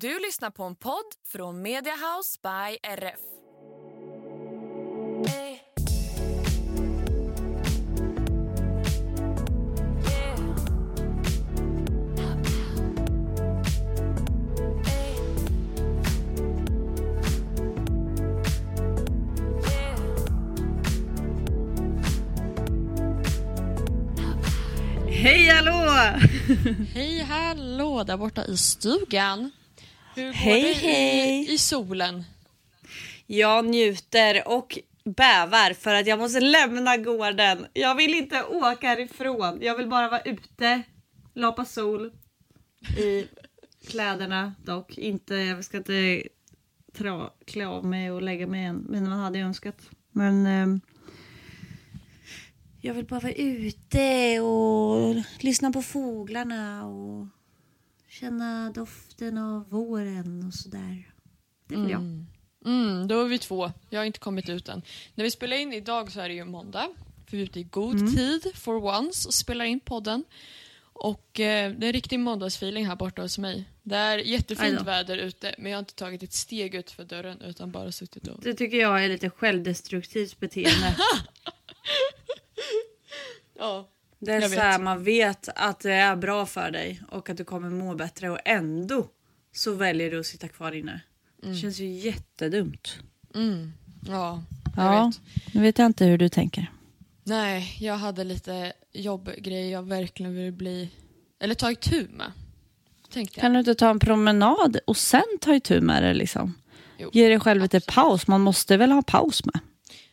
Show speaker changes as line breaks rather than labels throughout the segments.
Du lyssnar på en podd från Mediahouse by RF.
Hej hallå!
Hej hallå där borta i stugan. Hur går
Hej,
det
hej.
I, i solen?
Jag njuter och bävar för att jag måste lämna gården. Jag vill inte åka härifrån. Jag vill bara vara ute, lapa sol i kläderna dock. Inte, jag ska inte tra, klä av mig och lägga mig än, men man hade önskat. Men ehm, jag vill bara vara ute och lyssna på fåglarna och känna doften av våren och sådär. Det vill jag.
Mm, då är vi två. Jag har inte kommit ut än. När vi spelar in idag så är det ju måndag. För vi är ute i god
Mm.
tid for once och spelar in podden. Och eh, det är en riktig måndagsfeeling här borta hos mig. Det är jättefint väder ute men jag har inte tagit ett steg ut för dörren utan bara suttit och...
Det tycker jag är lite självdestruktivt beteende.
Ja.
Det är
Jag
så
vet.
här, man vet att det är bra för dig och att du kommer må bättre och ändå så väljer du att sitta kvar inne. Det känns ju jättedumt.
Mm. Ja, jag
Ja,
vet.
nu vet jag inte hur du tänker.
Nej, jag hade lite jobbgrejer jag verkligen ville bli... Eller ta itu med. Tänkte jag.
Kan du inte ta en promenad och sen ta itu med det liksom?
Jo,
Ge dig själv lite
absolut.
paus. Man måste väl ha paus med?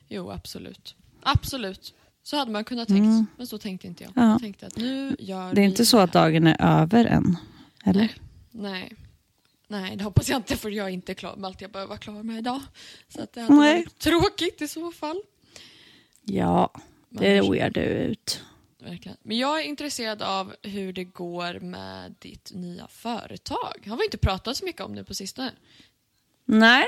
Jo, absolut. Absolut. Så hade man kunnat tänkt.
Mm.
Men så tänkte inte jag.
Ja.
Jag tänkte att nu gör
Det är inte så att dagen är över än. Eller?
Nej. Nej. Nej, det hoppas jag inte för jag är inte klar med allt jag behöver vara klar med idag. Så att det hade
Nej.
varit tråkigt i så fall.
Ja, det ojar du ut.
Verkligen. Men jag är intresserad av hur det går med ditt nya företag. Har vi inte pratat så mycket om det på sistone?
Nej.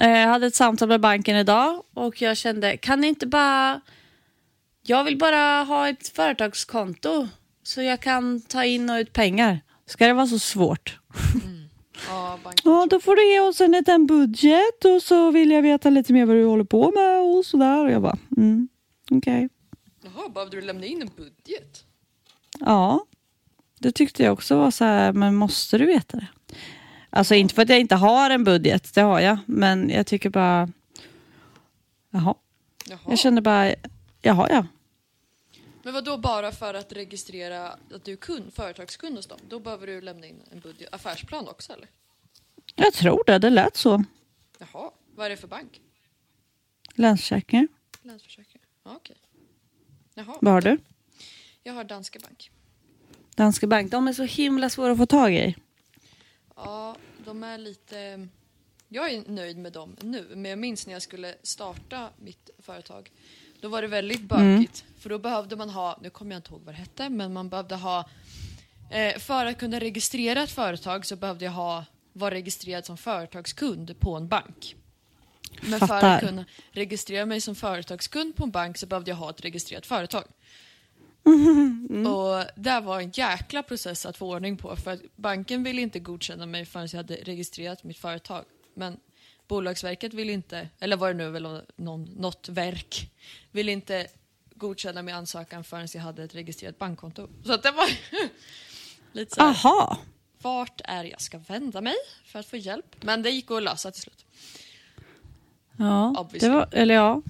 Eh, Jag hade ett samtal med banken idag och jag kände, kan ni inte bara... Jag vill bara ha ett företagskonto så jag kan ta in och ut pengar. Ska det vara så svårt?
Ja, banken.
Ja, då får du ge oss en liten budget och så vill jag veta lite mer vad du håller på med och sådär. Och jag bara, mm, okej.
Jaha, behövde du lämna in en budget?
Ja, det tyckte jag också var så här, men måste du veta det? Alltså inte för att jag inte har en budget, det har jag, men jag tycker bara, jaha.
Jaha.
Jag kände bara, jaha ja.
Men vad då bara för att registrera att du är kund, företagskund hos dem? Då behöver du lämna in en budget, affärsplan också eller?
Jag tror det, det lät så.
Jaha, vad är det för bank?
Länsförsäkringar.
Länsförsäkring? Ja, okej. Jaha.
Vad har du?
Jag har Danske Bank.
Danske Bank, de är så himla svåra att få tag i.
Ja, de är lite... Jag är nöjd med dem nu, men jag minns när jag skulle starta mitt företag. Då var det väldigt bökigt, för då behövde man ha, nu kommer jag inte ihåg vad det hette, men man behövde ha... Eh, för att kunna registrera ett företag så behövde jag ha, vara registrerad som företagskund på en bank. Men för
Fattar.
att kunna registrera mig som företagskund på en bank så behövde jag ha ett registrerat företag. Och det var en jäkla process att få ordning på för att banken ville inte godkänna mig förrän jag hade registrerat mitt företag. Men Bolagsverket ville inte, eller var det nu väl någon, något verk, ville inte godkänna min ansökan förrän jag hade ett registrerat bankkonto. Så att det var lite så här,
Aha.
vart är jag ska vända mig för att få hjälp? Men det gick att lösa till slut.
Ja, det var, eller ja.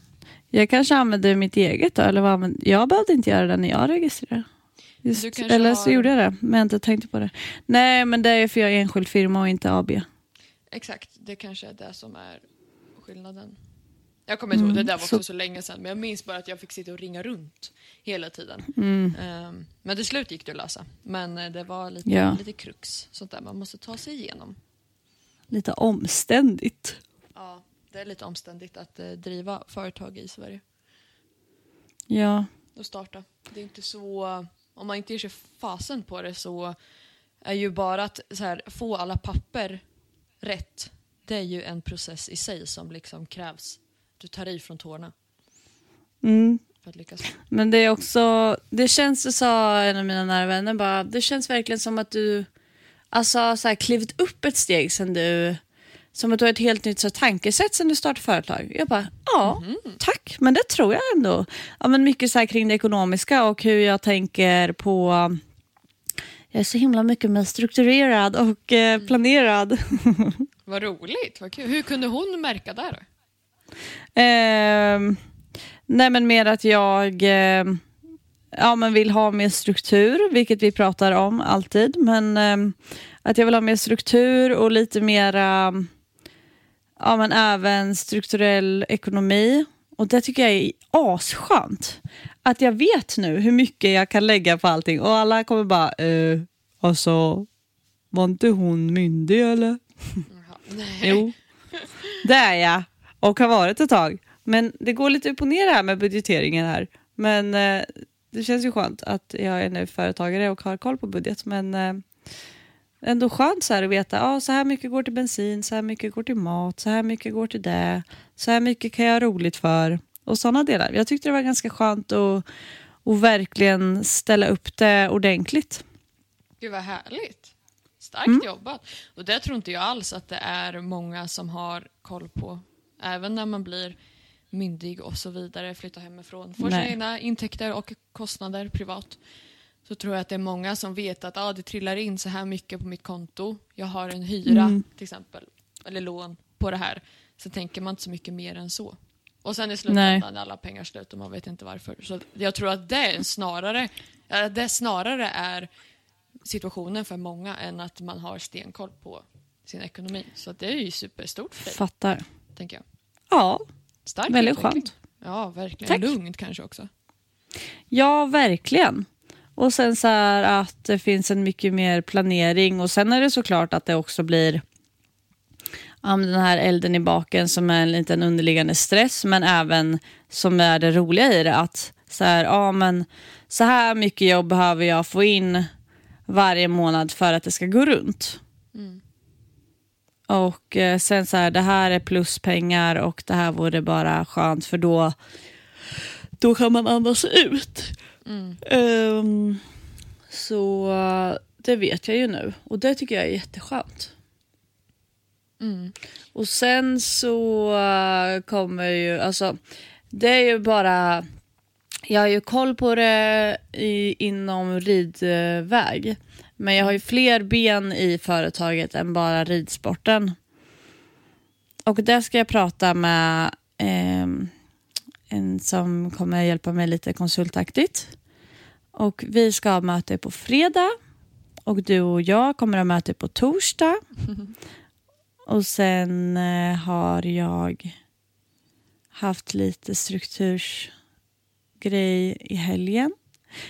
Jag kanske använde mitt eget då, eller vad använde, jag behövde inte göra det när jag registrerade. Just, eller så
har-
gjorde jag det, men jag inte tänkte på det. Nej, men det är för jag är enskild firma och inte AB.
Exakt, det kanske är det som är skillnaden. Jag kommer inte ihåg, det där var också
så-
så länge sedan, men jag minns bara att jag fick sitta och ringa runt hela tiden.
Mm.
Ehm, men till slut gick det att lösa. Men eh, det var lite,
Ja.
lite krux, sånt där man måste ta sig igenom.
Lite omständigt.
Ja, det är lite omständigt att eh, driva företag i Sverige
Ja,
och starta. Det är inte så, om man inte ger sig fasen på det så är ju bara att så här, få alla papper rätt, det är ju en process i sig som liksom krävs. Du tar i från tårna
mm.
för att lyckas.
men det är också, det känns, det sa en av mina nära vänner bara, det känns verkligen som att du alltså, så här, klivit upp ett steg sen du som att du har ett helt nytt så, tankesätt sen du startade företag. Jag bara, ja, mm. tack, men det tror jag ändå. Ja, men mycket så här kring det ekonomiska och hur jag tänker på jag är så himla mycket mer strukturerad och eh, mm. planerad.
Vad roligt, vad kul. Hur kunde hon märka det då?
Eh, nej men mer att jag eh, ja, men vill ha mer struktur, vilket vi pratar om alltid. Men eh, att jag vill ha mer struktur och lite mera, ja men även strukturell ekonomi. Och det tycker jag är asskönt. Att jag vet nu hur mycket jag kan lägga på allting och alla kommer bara, eh, alltså, var inte hon myndig eller?
Nej.
Jo, det är jag och har varit ett tag. Men det går lite upp och ner här med budgeteringen här. Men eh, det känns ju skönt att jag är nu företagare och har koll på budget. Men eh, ändå skönt så här att veta ah, så här mycket går till bensin, så här mycket går till mat, så här mycket går till det, så här mycket kan jag ha roligt för och sådana delar. Jag tyckte det var ganska skönt att, att verkligen ställa upp det ordentligt.
Gud vad härligt. Starkt mm. jobbat. Och det tror inte jag alls att det är många som har koll på. Även när man blir myndig och så vidare, flyttar hemifrån, får sina egna intäkter och kostnader privat. Så tror jag att det är många som vet att ah, det trillar in så här mycket på mitt konto. Jag har en hyra mm. till exempel, eller lån på det här. Så tänker man inte så mycket mer än så. Och sen i slutändan är alla pengar slut och man vet inte varför. Så jag tror att det snarare, det snarare är situationen för många än att man har stenkoll på sin ekonomi. Så det är ju superstort för dig.
Fattar.
Tänker jag.
Ja,
Stark
väldigt utveckling. skönt.
Ja, verkligen.
Tack.
Lugnt kanske också.
Ja, verkligen. Och sen så här att det finns en mycket mer planering och sen är det såklart att det också blir um, den här elden i baken som är en liten underliggande stress men även som är det roliga i det att så här, ja men så här mycket jobb behöver jag få in varje månad för att det ska gå runt. Mm. Och eh, sen så här, det här är pluspengar och det här vore bara skönt för då, då kan man andas ut. Mm. Um, så det vet jag ju nu och det tycker jag är jätteskönt. Mm. Och sen så uh, kommer ju, alltså det är ju bara jag har ju koll på det i, inom ridväg. Men jag har ju fler ben i företaget än bara ridsporten. Och där ska jag prata med eh, en som kommer hjälpa mig lite konsultaktigt. Och vi ska ha möte på fredag. Och du och jag kommer ha möte på torsdag. Och sen eh, har jag haft lite struktursgrej i helgen.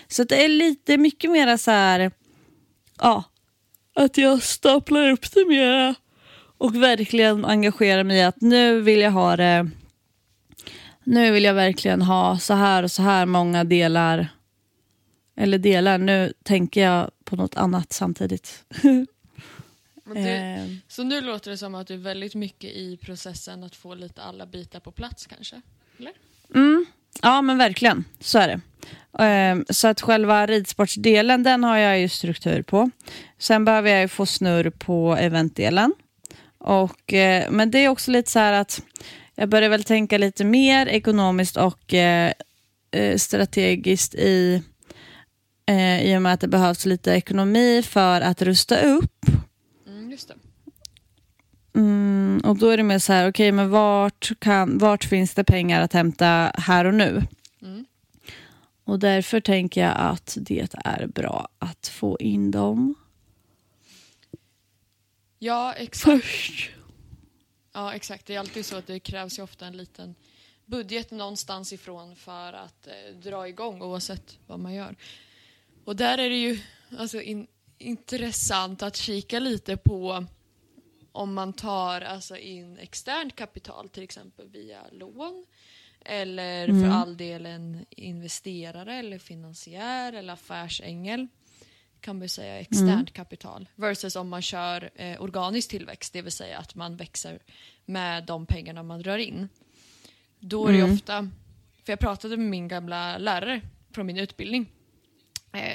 Så det är lite mycket mer så här, ja, att jag staplar upp det mera och verkligen engagerar mig i att nu vill jag ha det, nu vill jag verkligen ha så här och så här många delar, eller delar, nu tänker jag på något annat samtidigt.
Du, ehm. så nu låter det som att du är väldigt mycket i processen att få lite alla bitar på plats kanske? Eller?
Mm, Ja men verkligen, så är det. Um, så att själva ridsportsdelen den har jag ju struktur på. Sen behöver jag ju få snurr på eventdelen. Och, uh, men det är också lite så här att jag börjar väl tänka lite mer ekonomiskt och uh, strategiskt i, i och med att det behövs lite ekonomi för att rusta upp.
Just det.
Mm, och då är det mer så här, okej okay, men vart, kan, vart finns det pengar att hämta här och nu? Mm. Och därför tänker jag att det är bra att få in dem.
Ja, exakt.
Först.
Ja, exakt. Det är alltid så att det krävs ju ofta en liten budget någonstans ifrån för att eh, dra igång oavsett vad man gör. Och där är det ju alltså, in, intressant att kika lite på om man tar alltså in externt kapital, till exempel via lån eller mm. för all del en investerare eller finansiär eller affärsängel kan man säga externt mm. kapital versus om man kör eh, organisk tillväxt, det vill säga att man växer med de pengarna man drar in. Då är det mm. ofta, för jag pratade med min gamla lärare från min utbildning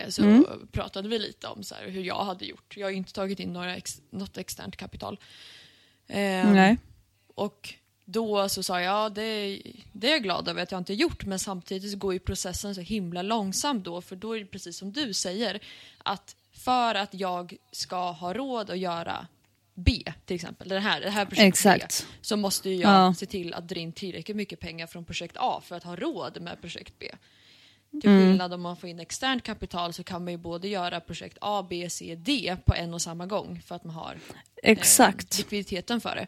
så
Mm.
pratade vi lite om så här, hur jag hade gjort. Jag har ju inte tagit in några ex, något externt kapital. Eh,
Nej.
och då så sa jag, ja det, det är jag glad över att jag inte gjort men samtidigt så går ju processen så himla långsamt då för då är det precis som du säger att för att jag ska ha råd att göra B till exempel, det här, det här projektet
Exakt.
B, så måste jag
Ja.
se till att dra in tillräckligt mycket pengar från projekt A för att ha råd med projekt B. Till
Mm.
skillnad om man får in externt kapital så kan man ju både göra projekt A, B, C, D på en och samma gång för att man har
Exakt.
eh, likviditeten för det.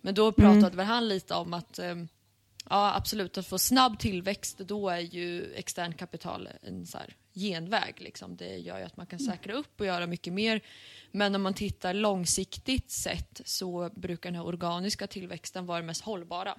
Men då pratade väl han lite om att eh, ja, absolut, att få snabb tillväxt då är ju externt kapital en så här genväg. Liksom. Det gör ju att man kan säkra upp och göra mycket mer. Men om man tittar långsiktigt sett så brukar den här organiska tillväxten vara det mest hållbara.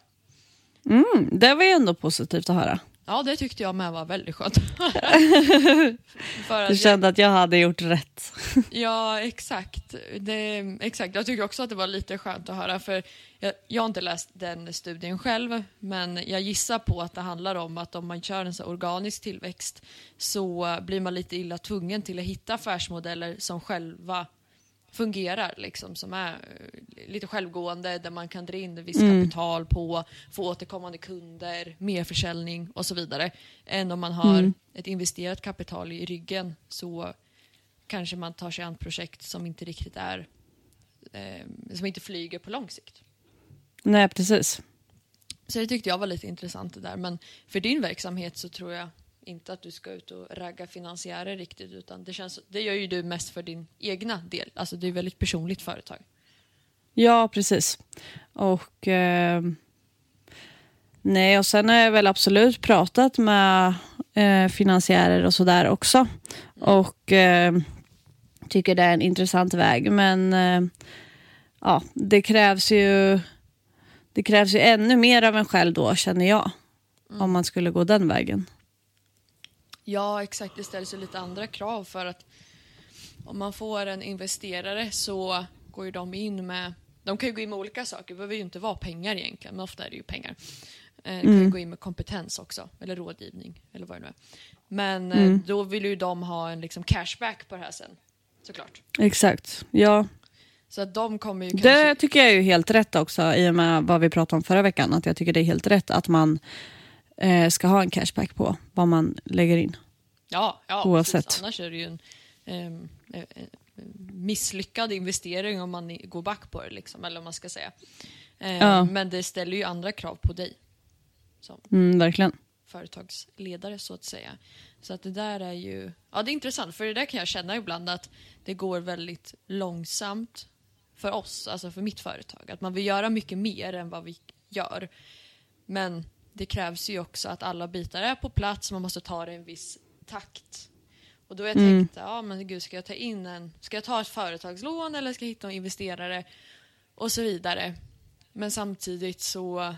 Mm, det var ju ändå positivt att höra.
Ja, det tyckte jag med var väldigt skönt.
Du
jag,
kände att jag hade gjort rätt.
ja, exakt. Det, exakt. Jag tycker också att det var lite skönt att höra. För jag, jag har inte läst den studien själv, men jag gissar på att det handlar om att om man kör en så organisk tillväxt så blir man lite illa tvungen till att hitta affärsmodeller som själva fungerar, liksom, som är eh, lite självgående, där man kan dra in visst kapital på, få återkommande kunder, mer försäljning och så vidare. Än om man har ett investerat kapital i ryggen så kanske man tar sig an projekt som inte riktigt är, eh, som inte flyger på lång sikt.
Nej, precis.
Så det tyckte jag var lite intressant det där. Men för din verksamhet så tror jag inte att du ska ut och ragga finansiärer riktigt. Utan det, känns, det gör ju du mest för din egna del. Alltså det är ett väldigt personligt företag.
Ja, precis. Och eh, nej, och sen har jag väl absolut pratat med eh, finansiärer och sådär också. Och eh, tycker det är en intressant väg. Men eh, ja, det krävs ju det krävs ju ännu mer av en själv då, känner jag. Om man skulle gå den vägen.
Ja, exakt. Det ställs ju lite andra krav för att om man får en investerare så går ju de in med... De kan ju gå in med olika saker. Det behöver ju inte vara pengar egentligen, men ofta är det ju pengar. Eh, De kan ju gå in med kompetens också, eller rådgivning, eller vad det nu är. Men eh, då vill ju de ha en liksom cashback på det här sen, såklart.
Exakt. Ja,
Så att de kommer ju kanske...
det tycker jag är ju helt rätt också i och med vad vi pratade om förra veckan. Att jag tycker det är helt rätt att man eh, ska ha en cashback på vad man lägger in.
Ja, ja
Oavsett.
Precis. Annars är det ju en ehm, eh, eh, misslyckad investering om man går back på det, liksom, eller vad man ska säga. Eh,
Ja.
Men det ställer ju andra krav på dig som
Mm, verkligen.
företagsledare så att säga. Så att det där är ju, ja det är intressant för det där kan jag känna ibland att det går väldigt långsamt för oss, alltså för mitt företag. Att man vill göra mycket mer än vad vi gör. Men det krävs ju också att alla bitar är på plats, man måste ta det i en viss takt. Och då har jag tänkt, ja men gud ska jag ta in en, ska jag ta ett företagslån eller ska jag hitta en investerare? Och så vidare. Men samtidigt så,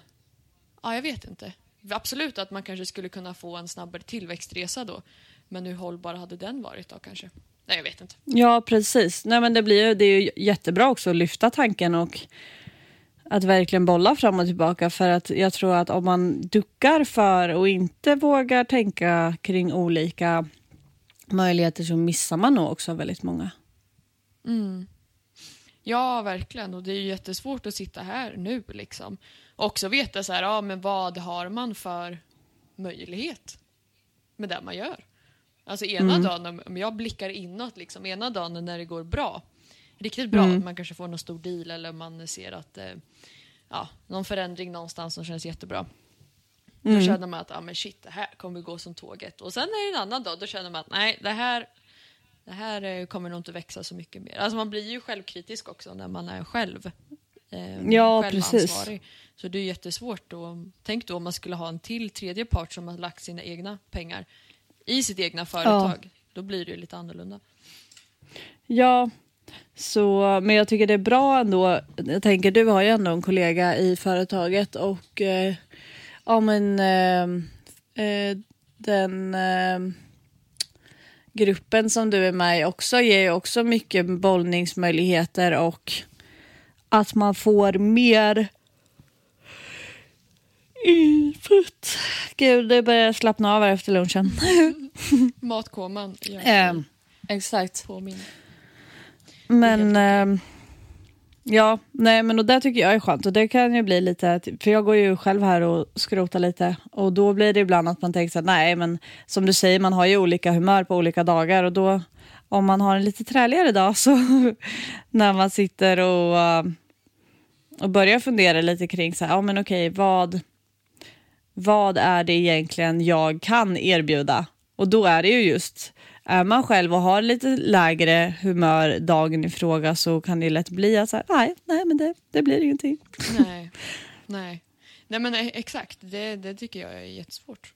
ja jag vet inte. Absolut att man kanske skulle kunna få en snabbare tillväxtresa då. Men hur hållbar hade den varit då kanske? Nej jag vet inte.
Ja, precis. Nej, men det, blir ju, det är ju jättebra också att lyfta tanken och att verkligen bolla fram och tillbaka. För att jag tror att om man duckar för och inte vågar tänka kring olika möjligheter så missar man nog också väldigt många.
Ja, verkligen. Och det är ju jättesvårt att sitta här nu liksom. Och också veta så här, ja men vad har man för möjlighet med det man gör? Alltså ena dagen, om- om jag blickar inåt liksom, ena dagen när det går bra, riktigt bra, man kanske får någon stor deal eller man ser att, eh, ja, någon förändring någonstans som känns jättebra. Då känner man att, ja men shit, det här kommer gå som tåget. Och sen är det en annan dag, då känner man att nej, det här det här eh, kommer nog inte växa så mycket mer. Alltså man blir ju självkritisk också när man är själv. Eh,
Ja,
självansvarig. Så det är jättesvårt då. Tänk då om man skulle ha en till tredje part som har lagt sina egna pengar i sitt egna företag. Då blir det ju lite annorlunda.
Ja, så, men jag tycker det är bra ändå. Jag tänker, du har ju ändå en kollega i företaget och eh, ja men eh, eh, den eh, gruppen som du är med i också ger ju också mycket bollningsmöjligheter och att man får mer Input. Gud, det börjar slappna av här efter lunchen.
Matkoman gör sig
eh, exakt.
påminn.
Men eh, ja, nej men och det tycker jag är skönt. Och det kan ju bli lite, för jag går ju själv här och skrotar lite. Och då blir det ibland att man tänker så här, nej men som du säger man har ju olika humör på olika dagar. Och då om man har en lite träligare dag så när man sitter och, eh, och börjar fundera lite kring så här, ja men okej vad, vad är det egentligen jag kan erbjuda? Och då är det ju just är man själv och har lite lägre humör dagen i fråga så kan det lätt bli att så här, nej, nej men det, det blir ingenting.
Nej, nej. Nej men eh, exakt, det, det tycker jag är jättesvårt.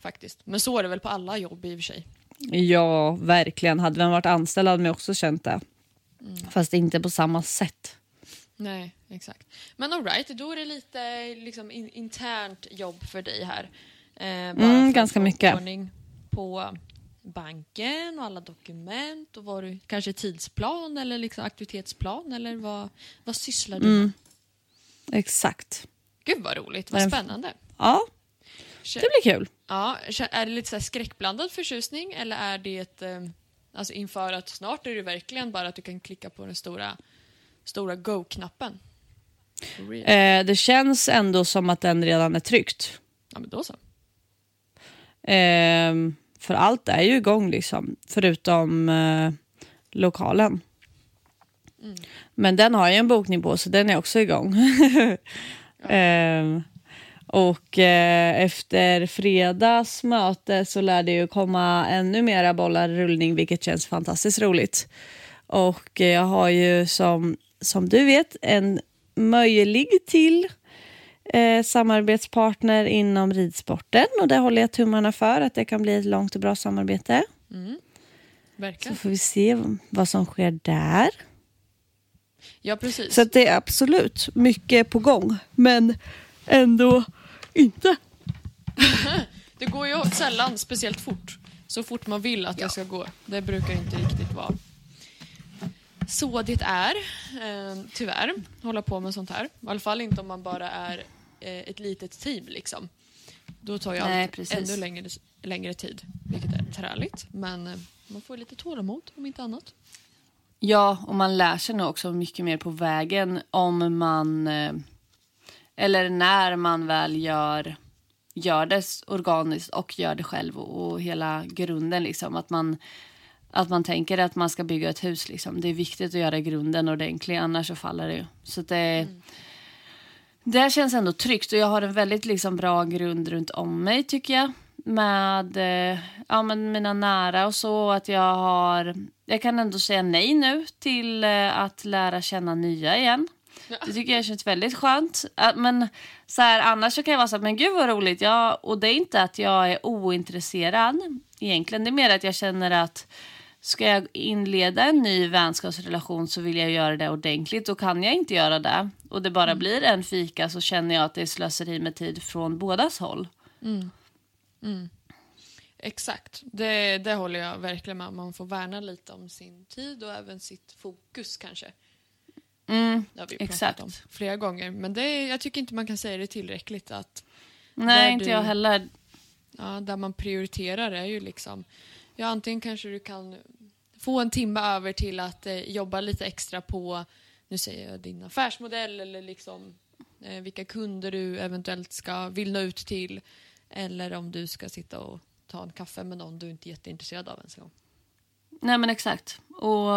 Faktiskt. Men så är det väl på alla jobb i och för sig.
Ja, verkligen. Hade man varit anställd hade man också känt det. Fast inte på samma sätt.
Nej, exakt. Men alright, då är det lite liksom, in, internt jobb för dig här. Eh,
Mm, ganska mycket.
ordning på banken och alla dokument och vad du, kanske tidsplan eller liksom aktivitetsplan eller vad, vad sysslar du med?
Mm. Exakt.
Gud vad roligt, vad spännande.
Ja, det blir kul.
Ja, är det lite så skräckblandad förtjusning eller är det eh, alltså inför att snart är det verkligen bara att du kan klicka på den stora, stora go-knappen?
Eh, det känns ändå som att den redan är tryckt.
Ja men då så.
Ehm, för allt är ju igång liksom, förutom eh, lokalen. Men den har ju en bokning på så den är också igång. Ehm, och eh, efter fredags möte så lär det ju komma ännu mera bollar i rullning vilket känns fantastiskt roligt. Och eh, jag har ju som, som du vet en möjlig till eh, samarbetspartner inom ridsporten och det håller jag tummarna för att det kan bli ett långt och bra samarbete. Så
Verkligen.
får vi se vad som sker där.
Ja precis.
Så det är absolut mycket på gång, men ändå inte.
Det går ju sällan speciellt fort. Så fort man vill att det ska gå. Det brukar inte riktigt vara så det är, eh, tyvärr, hålla på med sånt här. I alla fall inte om man bara är ett litet team liksom. Då tar ju allt ännu längre, längre tid, vilket är träligt. Men eh, man får lite tålamod om inte annat.
Ja, och man lär sig nog också mycket mer på vägen om man... eh, Eller när man väl gör, gör det organiskt och gör det själv och, hela grunden. Liksom, att, man, att man tänker att man ska bygga ett hus. Liksom. Det är viktigt att göra grunden ordentligt, annars så faller det. Så det, det känns ändå tryggt och jag har en väldigt liksom, bra grund runt om mig tycker jag. Med eh, ja, men mina nära och så. Att jag har... Jag kan ändå säga nej nu till eh, att lära känna nya igen. Det tycker jag känns väldigt skönt. Men så här, annars så kan jag vara så här, men gud vad roligt. Ja, och det är inte att jag är ointresserad egentligen. Det är mer att jag känner att ska jag inleda en ny vänskapsrelation så vill jag göra det ordentligt. Då kan jag inte göra det. Och det bara blir en fika så känner jag att det är slöseri med tid från bådas håll.
Exakt, det, det håller jag verkligen med om. Man får värna lite om sin tid och även sitt fokus kanske.
Mm,
Det har vi pratat
exakt.
om flera gånger. Men det, jag tycker inte man kan säga det tillräckligt att
Nej, inte
du-
jag heller.
ja, där man prioriterar är ju liksom ja, antingen kanske du kan få en timme över till att eh, jobba lite extra på nu säger jag din affärsmodell eller liksom eh, vilka kunder du eventuellt ska vill nå ut till eller om du ska sitta och ta en kaffe med någon du inte är jätteintresserad av ens en gång.
Nej men exakt. Och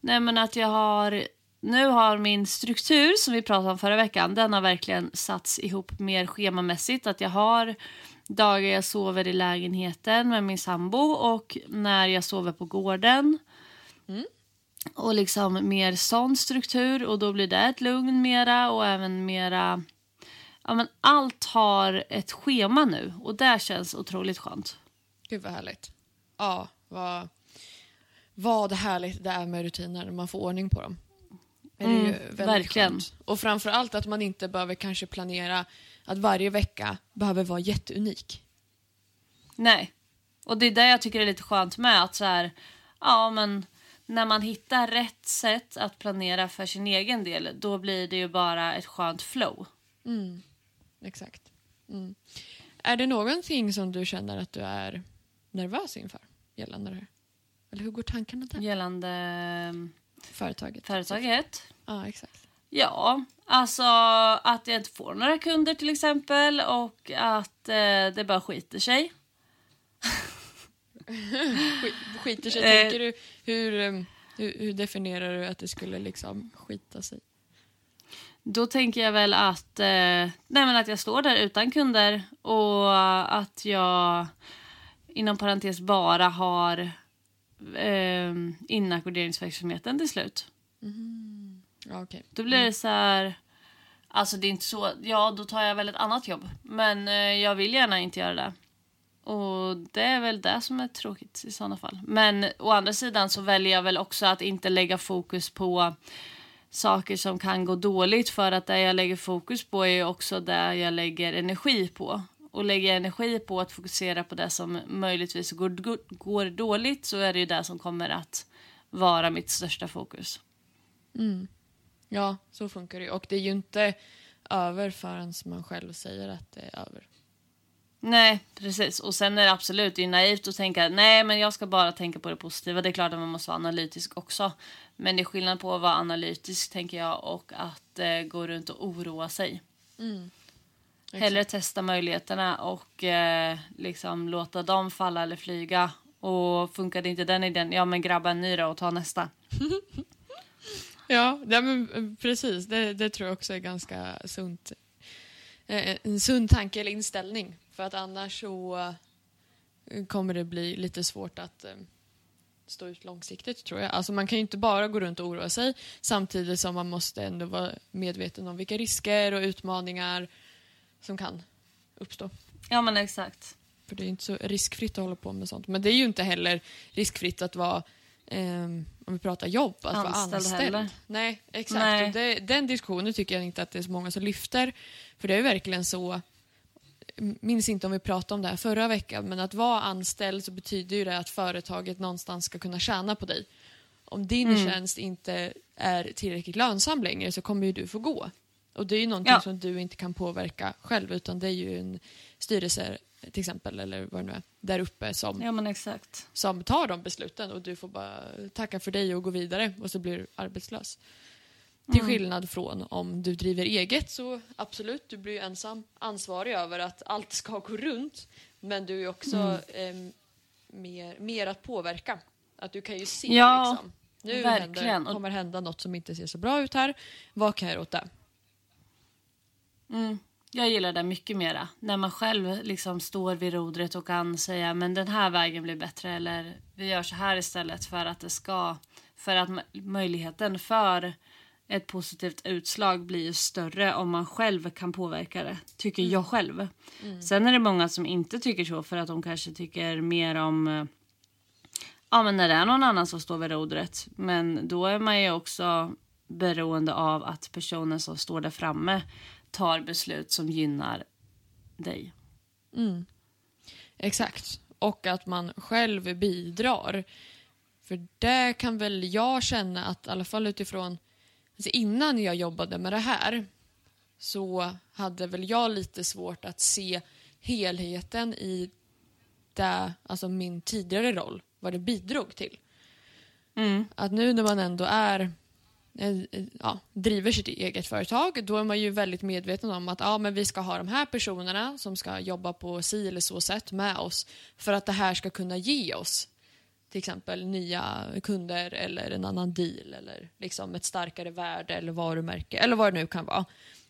nej men att jag har nu har min struktur som vi pratade om förra veckan, den har verkligen satts ihop mer schemamässigt. Att jag har dagar jag sover i lägenheten med min sambo och när jag sover på gården. Och liksom mer sån struktur och då blir det ett lugn mera och även mera Ja men allt har ett schema nu och det känns otroligt skönt.
Gud vad härligt. Ja, vad, vad härligt det är med rutiner när man får ordning på dem. Det är ju
Mm,
väldigt
verkligen.
skönt. Och framför allt att man inte behöver kanske planera att varje vecka behöver vara jätteunik.
Nej. Och det är det jag tycker är lite skönt med att så här, ja men när man hittar rätt sätt att planera för sin egen del, då blir det ju bara ett skönt flow.
Exakt. Är det någonting som du känner att du är nervös inför gällande det här? Eller hur går tankarna där?
Gällande mm,
Företaget.
företaget.
Ja, exakt.
Ja, alltså att jag inte får några kunder till exempel och att eh, det bara skiter sig.
Skit, skiter sig,
Eh.
tänker du? Hur, em, hur, hur definierar du att det skulle liksom skita sig?
Då tänker jag väl att, eh, nej men att jag står där utan kunder och att jag inom parentes bara har eh, inackorderingsverksamheten till slut.
Ja, okej.
Då blir det så här, alltså det är inte så, ja då tar jag väl ett annat jobb. Men eh, jag vill gärna inte göra det. Och det är väl det som är tråkigt i sådana fall. Men å andra sidan så väljer jag väl också att inte lägga fokus på saker som kan gå dåligt för att det jag lägger fokus på är också det jag lägger energi på. Och lägger energi på att fokusera på det som möjligtvis går, går dåligt så är det ju det som kommer att vara mitt största fokus.
Ja, så funkar det ju. Och det är ju inte över förrän man själv säger att det är över.
Nej, precis. Och sen är det absolut det är naivt att tänka nej men jag ska bara tänka på det positiva. Det är klart att man måste vara analytisk också. Men det är skillnad på att vara analytisk tänker jag och att eh, gå runt och oroa sig. Hellre testa möjligheterna och eh, liksom låta dem falla eller flyga. Och funkar det inte den idén, ja men grabba en ny då och ta nästa.
Ja, ja men, eh, precis. Det, det tror jag också är ganska sunt. Eh, En sund tanke eller inställning. För att annars så eh, kommer det bli lite svårt att eh, stå ut långsiktigt tror jag. Alltså man kan ju inte bara gå runt och oroa sig samtidigt som man måste ändå vara medveten om vilka risker och utmaningar som kan uppstå.
Ja men exakt.
För det är inte så riskfritt att hålla på med sånt. Men det är ju inte heller riskfritt att vara, ehm, om vi pratar jobb, att vara
Anställd
anställd.
heller.
Nej, exakt.
Nej.
Det, den diskussionen tycker jag inte att det är så många som lyfter. För det är ju verkligen så, minns inte om vi pratade om det här förra veckan, men att vara anställd så betyder ju det att företaget någonstans ska kunna tjäna på dig. Om din
Mm.
tjänst inte är tillräckligt lönsam längre så kommer ju du få gå. Och det är ju någonting
Ja.
som du inte kan påverka själv utan det är ju en styrelse till exempel eller vad det nu är där uppe som,
Ja
som tar de besluten och du får bara tacka för dig och gå vidare och så blir du arbetslös. Till skillnad från om du driver eget så absolut, du blir ju ensam ansvarig över att allt ska gå runt. Men du är också em, mer, mer att påverka. Att du kan ju se
Ja,
liksom. Nu
verkligen.
händer, kommer hända något som inte ser så bra ut här. Vad kan jag göra åt det?
Mm. Jag gillar det mycket mera. När man själv liksom står vid rodret och kan säga men den här vägen blir bättre eller vi gör så här istället för att det ska för att möjligheten för ett positivt utslag blir ju större om man själv kan påverka det. Tycker jag själv. Sen är det många som inte tycker så för att de kanske tycker mer om Ja men när det är någon annan som står vid rodret. Men då är man ju också beroende av att personen som står där framme tar beslut som gynnar dig.
Exakt. Och att man själv bidrar. För det kan väl jag känna att i alla fall utifrån alltså innan jag jobbade med det här så hade väl jag lite svårt att se helheten i det, alltså min tidigare roll, vad det bidrog till. Att nu när man ändå är ja, driver sitt eget företag, då är man ju väldigt medveten om att ja, men vi ska ha de här personerna som ska jobba på si eller så sätt med oss för att det här ska kunna ge oss till exempel nya kunder eller en annan deal eller liksom ett starkare värde eller varumärke eller vad det nu kan vara.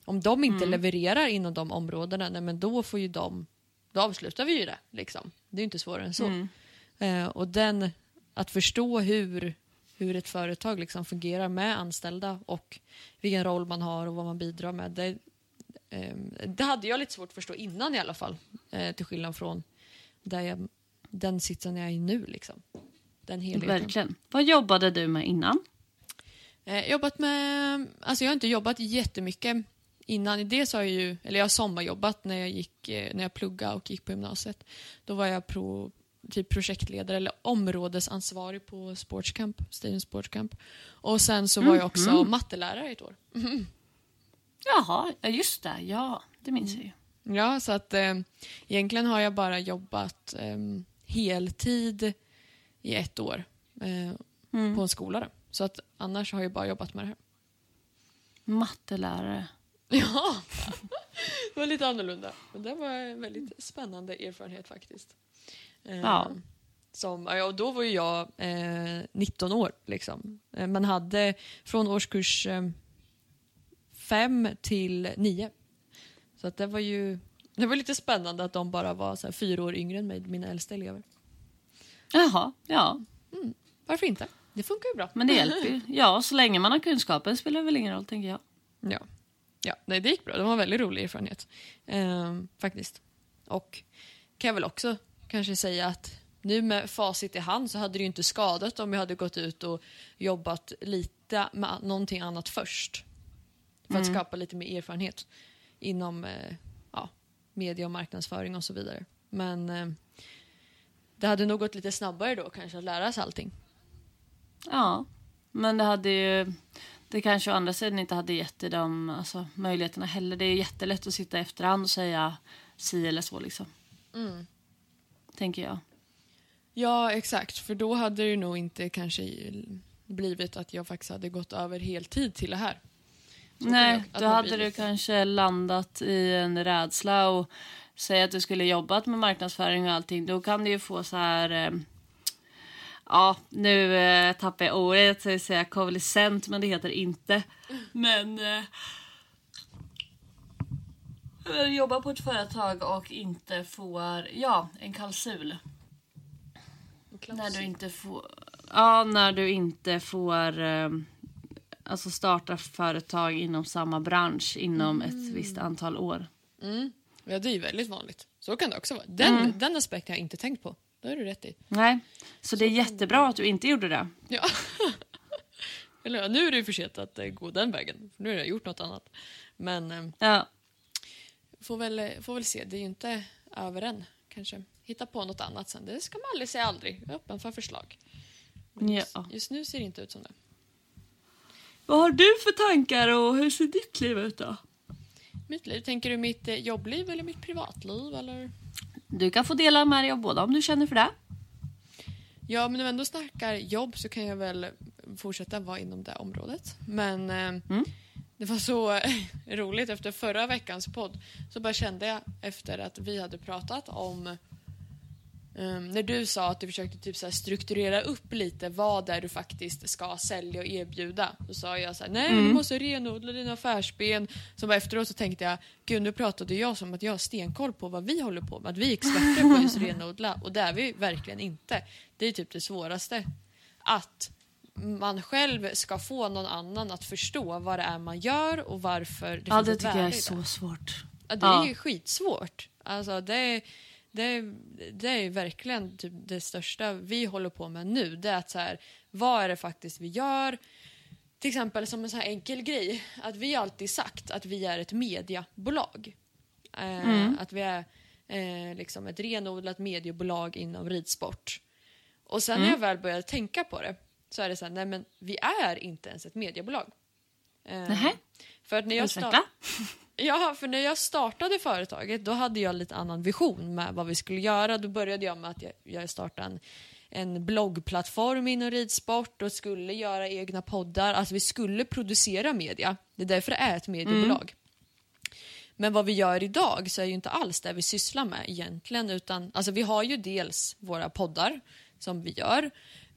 Om de inte levererar inom de områdena, nej, men då får ju de, då avslutar vi ju det. Liksom. Det är ju inte svårare än så. Eh, och den, att förstå hur, hur ett företag liksom fungerar med anställda och vilken roll man har och vad man bidrar med. Det, eh, det hade jag lite svårt att förstå innan i alla fall. Eh, till skillnad från där jag, den sitsen jag är i nu. Liksom. Den helheten.
Verkligen. Vad jobbade du med innan?
Eh, jobbat med, alltså jag har inte jobbat jättemycket innan. Det så har jag ju, eller jag har sommarjobbat när jag, gick, eh, när jag pluggade och gick på gymnasiet. Då var jag pro, typ projektledare eller områdesansvarig på Sportscamp, Stadium Sportscamp. Och sen så var jag också mattelärare i ett år.
Jaha, ja, just det. Ja, det minns jag ju.
Ja, så att eh, egentligen har jag bara jobbat eh, heltid i ett år eh,
Mm.
på en skola. Då. Så att annars har jag bara jobbat med det här.
Mattelärare.
Ja, det var lite annorlunda. Men det var en väldigt spännande erfarenhet faktiskt. Eh,
Ja.
Som, och då var ju jag eh, 19 år. Liksom. Eh, Man hade från årskurs 5 till 9. Så att det var ju det var lite spännande att de bara var så fyra år yngre än mig, mina äldsta elever.
Jaha, ja.
Varför inte? Det funkar ju bra.
Men det hjälper ju. Ja, så länge man har kunskapen spelar det väl ingen roll, tänker jag.
Ja, ja nej, det gick bra. Det var en väldigt rolig erfarenhet. Ehm, faktiskt. Och kan jag väl också kanske säga att nu med facit i hand så hade det ju inte skadat om jag hade gått ut och jobbat lite med någonting annat först. För att skapa lite mer erfarenhet inom eh, ja, media och marknadsföring och så vidare. Men eh, det hade nog gått lite snabbare då kanske att lära sig allting.
Ja, men det hade ju... Det kanske å andra sidan inte hade gett dig de alltså, möjligheterna heller. Det är jättelätt att sitta i efterhand och säga si eller så liksom. Tänker jag.
Ja, exakt. För då hade det nog inte kanske blivit att jag faktiskt hade gått över heltid till det här. Så
Nej, då hade du kanske landat i en rädsla och säga att du skulle jobbat med marknadsföring och allting. Då kan du ju få så här... Eh, ja, nu eh, tappar jag ordet, jag säga konvalescent, men det heter inte. Men... Eh, jobba på ett företag och inte får, ja, en kalsul. När du inte får, ja, när du inte får eh, alltså starta företag inom samma bransch inom ett visst antal år.
Mm. Ja, det är ju väldigt vanligt. Så kan det också vara. Den,
Mm.
den aspekten har jag inte tänkt på. Det har du rätt i.
Nej, så det är jättebra att du inte gjorde det.
Ja. Eller nu är det ju för sent att eh, gå den vägen. För nu har jag gjort något annat. Men eh,
Ja,
får, väl, får väl se. Det är ju inte över än. Kanske hitta på något annat sen. Det ska man aldrig säga aldrig. Jag är öppen för förslag. Just,
Ja.
just nu ser det inte ut som det.
Vad har du för tankar och hur ser ditt liv ut då?
Mitt liv, tänker du mitt eh, jobbliv eller mitt privatliv? Eller?
Du kan få dela med dig av båda om du känner för det.
Ja, men när vi ändå snackar jobb så kan jag väl fortsätta vara inom det området. Men eh, det var så roligt efter förra veckans podd så bara kände jag efter att vi hade pratat om eh, när du sa att du försökte typ så strukturera upp lite vad det är du faktiskt ska sälja och erbjuda. Då sa jag så här, nej du måste renodla dina affärsben. Så bara efteråt så tänkte jag, gud nu pratade jag som att jag har stenkoll på vad vi håller på med. Att vi är experter på just renodla och det är vi verkligen inte. Det är typ det svåraste. Att man själv ska få någon annan att förstå vad det är man gör och varför det
Ja, det tycker jag är så svårt.
Ja, det
Ja.
är ju skitsvårt. Alltså det, det, det är verkligen typ det största vi håller på med nu. Det är att så här, vad är det faktiskt vi gör? Till exempel som en så här enkel grej. Att vi alltid sagt att vi är ett mediebolag. Eh, Att vi är eh, liksom ett renodlat mediebolag inom ridsport. Och sen när jag väl började tänka på det så är det så här, nej men vi är inte ens ett mediebolag. Eh,
Nähä?
För att när jag
Ursäkta?
Ja, för när jag startade företaget då hade jag lite annan vision med vad vi skulle göra. Då började jag med att jag, jag startade en, en bloggplattform inom ridsport och skulle göra egna poddar. Alltså vi skulle producera media. Det är därför det är ett mediebolag. Men vad vi gör idag så är ju inte alls det vi sysslar med egentligen. Utan, alltså vi har ju dels våra poddar som vi gör.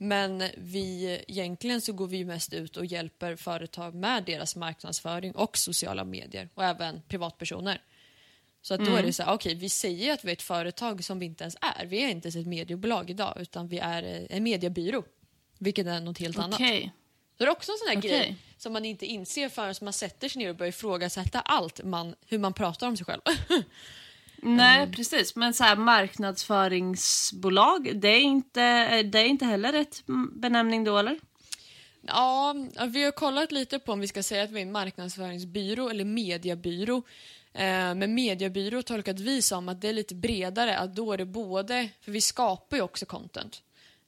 Men vi, egentligen så går vi mest ut och hjälper företag med deras marknadsföring och sociala medier och även privatpersoner. Så att då är det så här, okej vi säger att vi är ett företag som vi inte ens är. Vi är inte ens ett mediebolag idag utan vi är eh, en mediebyrå. Vilket är något helt annat.
Okej.
Så det är också en sån här
Okej.
grej som man inte inser förrän man sätter sig ner och börjar ifrågasätta allt man, hur man pratar om sig själv.
Nej, precis. Men så här, marknadsföringsbolag, det är, inte, det är inte heller rätt benämning då, eller?
Ja, vi har kollat lite på om vi ska säga att vi är en marknadsföringsbyrå eller mediebyrå. Eh, men mediebyrå tolkat vi som att det är lite bredare, att då är det både, för vi skapar ju också content.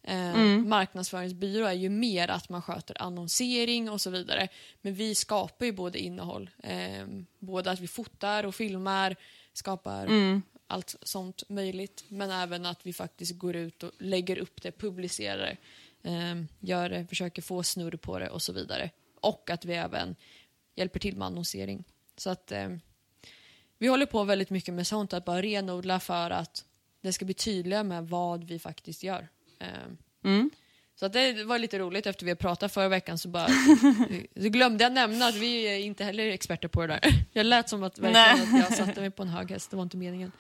Eh, Marknadsföringsbyrå är ju mer att man sköter annonsering och så vidare. Men vi skapar ju både innehåll, eh, både att vi fotar och filmar, skapar
Mm.
allt sånt möjligt. Men även att vi faktiskt går ut och lägger upp det, publicerar eh, gör det, försöker få snurr på det och så vidare. Och att vi även hjälper till med annonsering. Så att eh, vi håller på väldigt mycket med sånt, att bara renodla för att det ska bli tydligare med vad vi faktiskt gör. Eh,
Mm.
Så att det var lite roligt efter vi har pratat förra veckan så bara så glömde jag nämna att vi är inte heller experter på det där. Jag lät som att, verkligen att jag satte mig på en hög häst, det var inte meningen.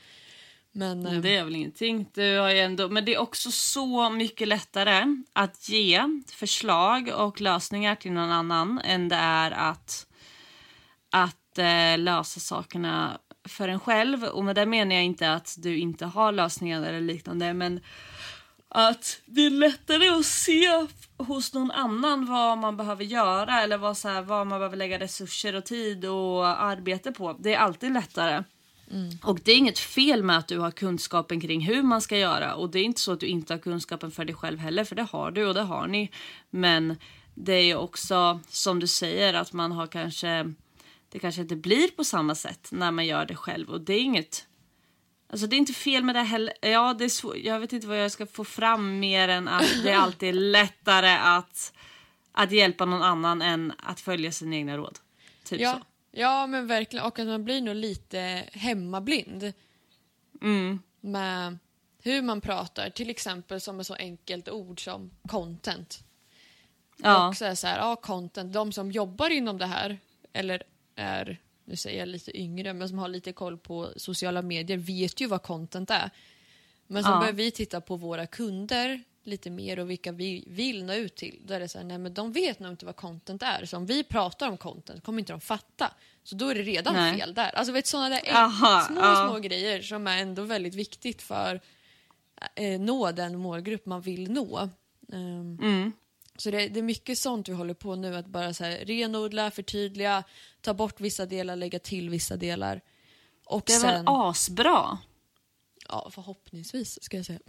Men,
Men
eh,
det är väl ingenting. Du har ändå, men det är också så mycket lättare att ge förslag och lösningar till någon annan än det är att, att eh, lösa sakerna för en själv. Och med det menar jag inte att du inte har lösningar eller liknande men att det är lättare att se hos någon annan vad man behöver göra eller vad, så här, vad man behöver lägga resurser och tid och arbete på. Det är alltid lättare. Och det är inget fel med att du har kunskapen kring hur man ska göra och det är inte så att du inte har kunskapen för dig själv heller för det har du och det har ni. Men det är ju också som du säger att man har kanske det kanske inte blir på samma sätt när man gör det själv och det är inget Alltså det är inte fel med det heller. Ja, det är svår, jag vet inte vad jag ska få fram mer än att det är alltid lättare att, att hjälpa någon annan än att följa sina egna råd. Typ
ja,
så.
ja, men verkligen. Och att man blir nog lite hemmablind
Mm.
med hur man pratar. Till exempel som ett så enkelt ord som content.
Ja.
Och så är så här, ja, content. De som jobbar inom det här, eller är, nu säger jag lite yngre, men som har lite koll på sociala medier, vet ju vad content är. Men så
Ja.
börjar vi titta på våra kunder lite mer och vilka vi vill nå ut till. Då är det så här, nej men de vet nog inte vad content är. Så om vi pratar om content kommer inte de fatta. Så då är det redan
Nej.
fel där. Alltså vet sådana där
Aha,
små,
ja.
små grejer som är ändå väldigt viktigt för eh, nå den målgrupp man vill nå. Ehm,
Mm.
Så det, det är mycket sånt vi håller på nu, att bara så här, renodla, förtydliga, ta bort vissa delar, lägga till vissa delar. Och
Det är väl
sen,
asbra?
ja förhoppningsvis ska jag säga.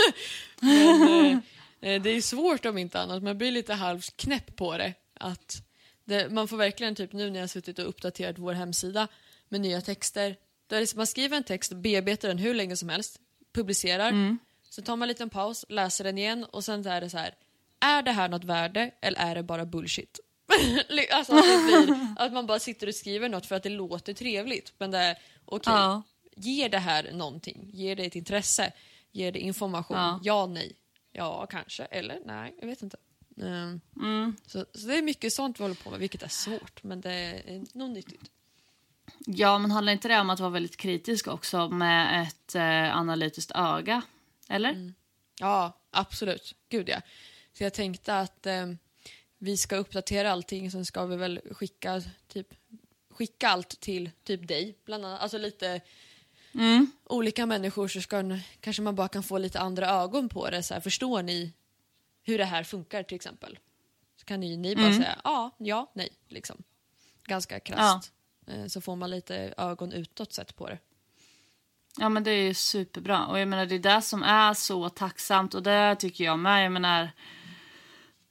Men, eh, eh, det är svårt om inte annat, man blir lite halvknäpp på det. Att det, man får verkligen, typ nu när jag har suttit och uppdaterat vår hemsida med nya texter, då är det, så man skriver en text, bearbetar den hur länge som helst, publicerar, så tar man en liten paus, läser den igen och sen är det så här, är det här något värde eller är det bara bullshit? alltså att, blir, att man bara sitter och skriver något för att det låter trevligt. Men det är okej,
Ja.
ger det här någonting? Ger det ett intresse? Ger det information?
Ja.
Ja, nej. Ja, kanske. Eller nej, jag vet inte. Ehm,
Mm.
så, så det är mycket sånt vi håller på med, vilket är svårt, men det är nog nyttigt.
Ja, men handlar inte det om att vara väldigt kritisk också med ett eh, analytiskt öga? Eller?
Ja, absolut. Gud ja. Så jag tänkte att eh, vi ska uppdatera allting, sen ska vi väl skicka, typ, skicka allt till typ dig, bland annat. Alltså lite
Mm.
olika människor så ska, kanske man bara kan få lite andra ögon på det. Så här, förstår ni hur det här funkar till exempel? Så kan ni, ni bara
Mm.
säga ja, ja, nej, liksom. Ganska krasst. Eh, Så får man lite ögon utåt sett på det.
Ja men det är ju superbra och jag menar det är det som är så tacksamt och det tycker jag med. Jag menar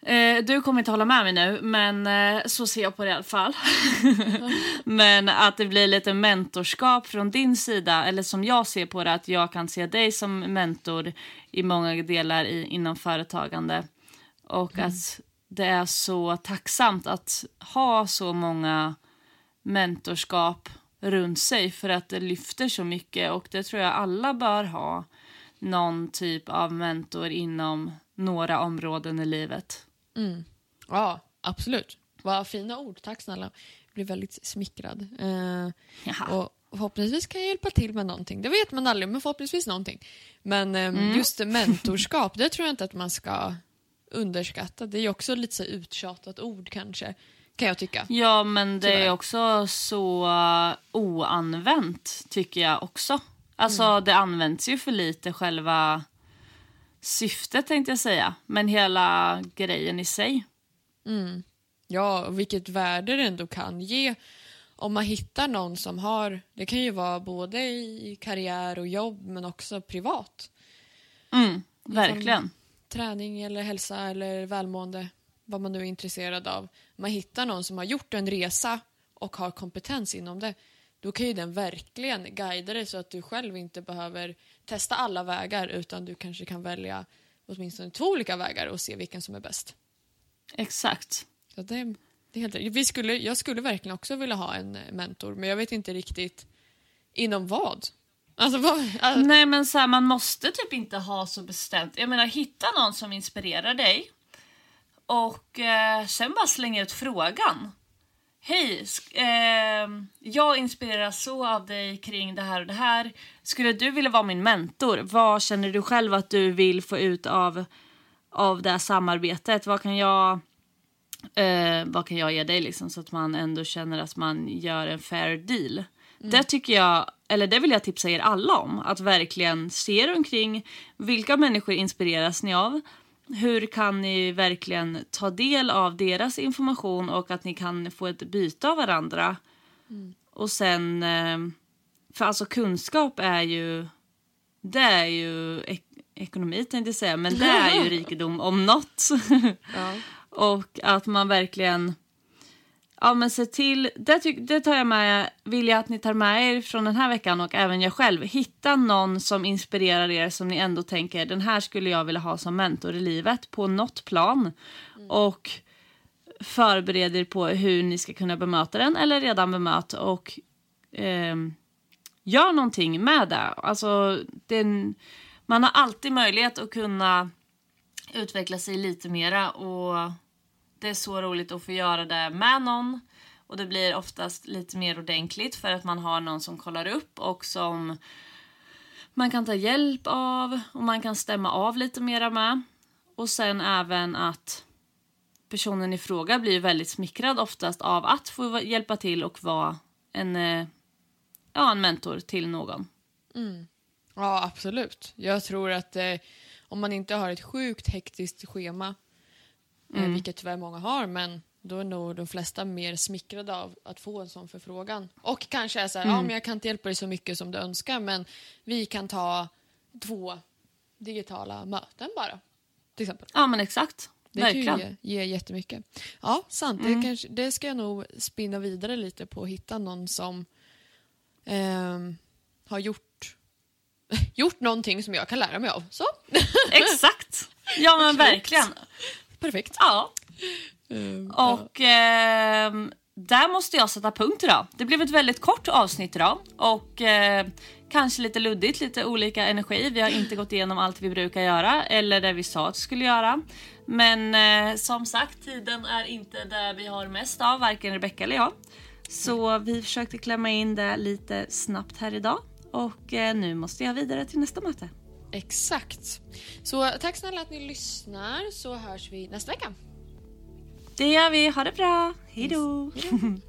eh, du kommer inte hålla med mig nu men eh, så ser jag på det i alla fall. men att det blir lite mentorskap från din sida eller som jag ser på det att jag kan se dig som mentor i många delar i, inom företagande och att det är så tacksamt att ha så många mentorskap runt sig för att det lyfter så mycket och det tror jag alla bör ha någon typ av mentor inom några områden i livet.
Ja, absolut. Vad fina ord. Tack snälla. Jag blir väldigt smickrad. Eh, och förhoppningsvis kan jag hjälpa till med någonting. Det vet man aldrig, men förhoppningsvis någonting. Men eh,
Mm.
just mentorskap, det tror jag inte att man ska underskatta. Det är också lite så uttjatat ord kanske, kan jag tycka.
Ja men det
Tyvärr.
är också så uh, oanvänt tycker jag också. Alltså det används ju för lite själva syftet tänkte jag säga. Men hela grejen i sig.
Ja, och vilket värde det ändå kan ge om man hittar någon som har, det kan ju vara både i karriär och jobb men också privat.
Mm, verkligen.
träning eller hälsa eller välmående, vad man nu är intresserad av. Man hittar någon som har gjort en resa och har kompetens inom det. Då kan ju den verkligen guida dig så att du själv inte behöver testa alla vägar utan du kanske kan välja åtminstone två olika vägar och se vilken som är bäst.
Exakt.
Så det, det är helt, vi skulle, jag skulle verkligen också vilja ha en mentor men jag vet inte riktigt inom vad. Alltså, vad, alltså,
Nej men så här, man måste typ inte ha så bestämt. Jag menar hitta någon som inspirerar dig. Och eh, sen bara slänga ut frågan. Hej, eh, jag inspireras så av dig kring det här och det här. Skulle du vilja vara min mentor? Vad känner du själv att du vill få ut av, av det här samarbetet? Vad kan jag eh, vad kan jag ge dig liksom så att man ändå känner att man gör en fair deal. Det tycker jag, eller det vill jag tipsa er alla om. Att verkligen se er omkring. Vilka människor inspireras ni av? Hur kan ni verkligen ta del av deras information och att ni kan få ett byte av varandra? Och sen, eh, för alltså kunskap är ju, det är ju ek- ekonomi tänkte jag säga, men det är ju rikedom om något.
ja.
Och att man verkligen Ja men se till, det, ty- det tar jag med, vill jag att ni tar med er från den här veckan och även jag själv. Hitta någon som inspirerar er som ni ändå tänker den här skulle jag vilja ha som mentor i livet på något plan. Och förbered er på hur ni ska kunna bemöta den eller redan bemöt och ehm, gör någonting med det. Alltså, den, man har alltid möjlighet att kunna utveckla sig lite mera och det är så roligt att få göra det med någon och det blir oftast lite mer ordentligt för att man har någon som kollar upp och som man kan ta hjälp av och man kan stämma av lite mera med. Och sen även att personen i fråga blir väldigt smickrad oftast av att få hjälpa till och vara en, eh, ja, en mentor till någon. Mm.
ja, absolut. Jag tror att eh, om man inte har ett sjukt hektiskt schema, eh, vilket tyvärr många har, men då är nog de flesta mer smickrade av att få en sån förfrågan. Och kanske är så här, ja men jag kan inte hjälpa dig så mycket som du önskar, men vi kan ta två digitala möten bara. Till exempel.
Ja men exakt.
Det
Verkligen.
kan ju ge, ge jättemycket. Ja, sant. Det, kanske, det ska jag nog spinna vidare lite på och hitta någon som ehm, har gjort, gjort någonting som jag kan lära mig av. Så,
Exakt. Ja men verkligen.
Perfekt.
Ja.
Ehm,
Och ehm, där måste jag sätta punkt idag. Det blev ett väldigt kort avsnitt idag och eh, kanske lite luddigt, lite olika energi. Vi har inte gått igenom allt vi brukar göra eller det vi sa att vi skulle göra. Men eh, som sagt, tiden är inte det vi har mest av, varken Rebecca eller jag. Så vi försökte klämma in det lite snabbt här idag och eh, nu måste jag vidare till nästa möte.
Exakt. Så tack snälla att ni lyssnar så hörs vi nästa vecka.
Det gör vi, ha det bra, hejdå!
Hejdå.